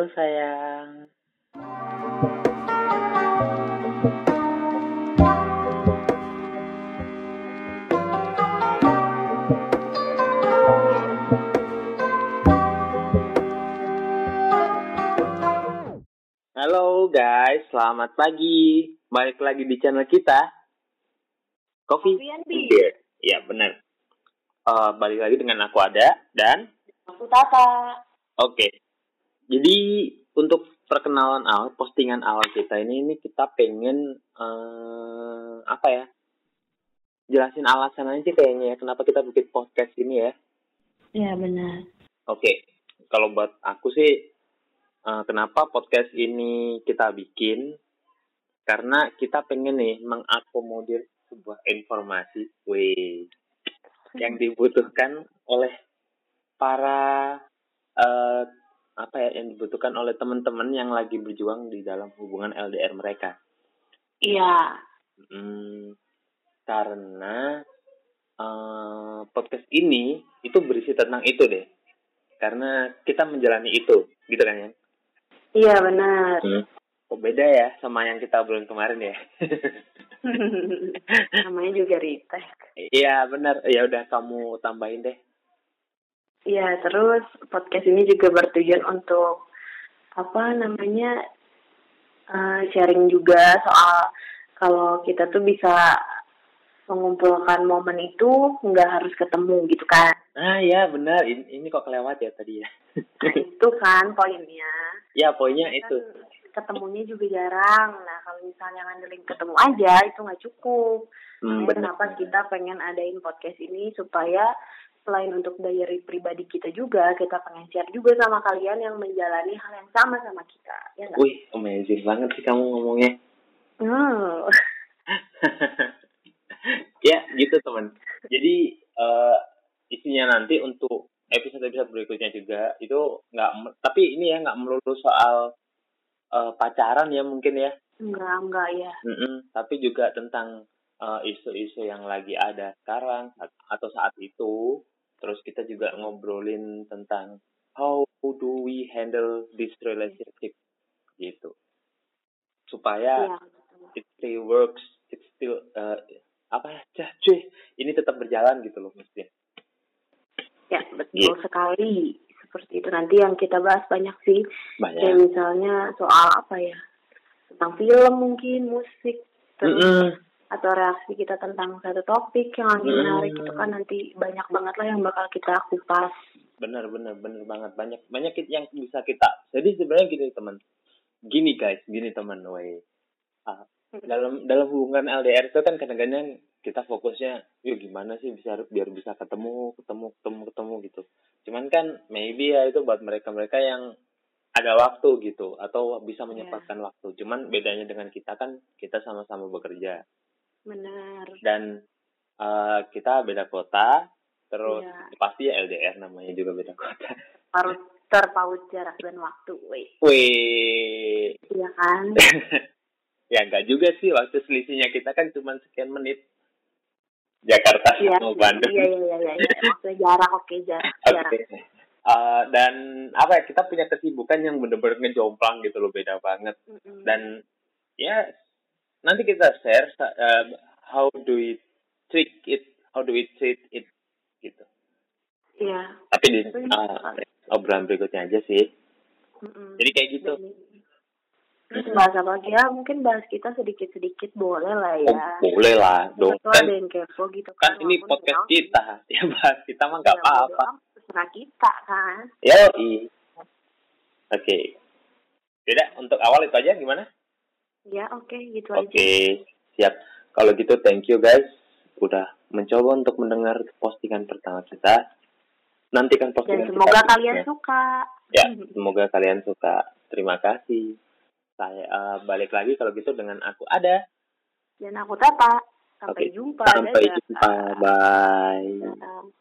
Halo sayang. Halo guys, selamat pagi. Balik lagi di channel kita. Coffee, Coffee and Beer. Beer. Iya benar. Eh, balik lagi dengan aku ada dan Aku Tata. Oke. Jadi untuk perkenalan awal, postingan awal kita ini, ini kita pengen eh apa ya? Jelasin alasan aja kayaknya ya kenapa kita bikin podcast ini ya. Ya benar. Oke. Kalau buat aku sih eh, kenapa podcast ini kita bikin? Karena kita pengen nih mengakomodir sebuah informasi, wih, yang dibutuhkan oleh para eh, apa ya yang dibutuhkan oleh teman-teman yang lagi berjuang di dalam hubungan LDR mereka. Iya. Hmm, karena eh, podcast ini itu berisi tentang itu deh. Karena kita menjalani itu, gitu kan ya? Iya benar. Hmm. Kok beda ya sama yang kita obrolin kemarin ya? Namanya juga retake. Iya benar. Ya udah kamu tambahin deh. Iya terus podcast ini juga bertujuan untuk apa namanya eh, sharing juga soal kalau kita tuh bisa mengumpulkan momen itu nggak harus ketemu gitu kan. Ah ya benar. Ini, ini kok kelewat ya tadi ya? Nah, itu kan poinnya. ya poinnya itu. Kan ketemunya juga jarang. Nah kalau misalnya ngandelin ketemu aja itu nggak cukup. Hmm, Makanya benar. kenapa kita pengen adain podcast ini supaya selain untuk diary pribadi kita juga, kita pengen share juga sama kalian yang menjalani hal yang sama sama kita. Ya nggak? Wih, amazing banget sih kamu ngomongnya. Hmm. ya, gitu teman. Jadi eh isinya nanti untuk episode-episode berikutnya juga itu nggak, tapi ini ya nggak melulu soal eh, pacaran ya mungkin ya, Enggak, enggak ya. Mm-mm. tapi juga tentang eh, isu-isu yang lagi ada sekarang at- atau saat itu. Terus kita juga ngobrolin tentang how do we handle this relationship gitu, supaya Iya. it still works, it still uh, apa ya, cuy, ini tetap berjalan gitu loh mestinya. Ya, betul Gitu. sekali. Seperti itu nanti yang kita bahas banyak sih. Kayak Banyak. misalnya soal apa ya? Tentang film mungkin, musik, terus Mm-mm. Atau reaksi kita tentang satu topik yang lagi Hmm. menarik itu kan nanti banyak banget lah yang bakal kita kupas. Bener bener bener banget banyak banyak yang bisa kita. Jadi sebenarnya gini teman, gini guys, gini teman, woi. Ah, dalam dalam hubungan LDR itu kan kadang-kadang kita fokusnya, yuk gimana sih bisa biar bisa ketemu, ketemu, ketemu, ketemu gitu. Cuman kan maybe ya itu buat mereka-mereka yang ada waktu gitu atau bisa menyempatkan waktu. Cuman bedanya dengan kita kan kita sama-sama bekerja. Benar. dan eh, kita beda kota terus Iya. pasti ya LDR namanya juga beda kota Harus terpaut jarak dan waktu, weh. wih Iya kan? ya enggak juga sih waktu selisihnya kita kan cuma sekian menit Jakarta Iya. sama Bandung Iya, iya, iya, iya. Maksudnya jarak, oke, jarak, jarak. Oke. Eh, dan apa ya kita punya kesibukan yang bener-bener ngejomplang gitu loh beda banget Mm-mm. dan ya nanti kita share eh, how do we treat it how do we treat it gitu Iya. tapi di uh, obrolan berikutnya aja sih Mm-mm. jadi kayak gitu Terus bahas apa ya? Mungkin bahas kita sedikit-sedikit boleh lah oh, ya. boleh lah dong kan ada yang kepo gitu kan ini walaupun podcast kita ya bahas kita mah nggak ya bodo apa-apa Terserah kita kan. ya oke tidak untuk awal itu aja gimana Ya oke, gitu oke aja. siap kalau gitu thank you guys udah mencoba untuk mendengar postingan pertama kita nantikan Dan postingan semoga kita kalian berikutnya. suka. ya semoga kalian suka terima kasih saya eh, balik lagi kalau gitu dengan aku ada Dan aku Tata. Oke, Sampai jumpa. sampai Dadah. jumpa bye Dadah.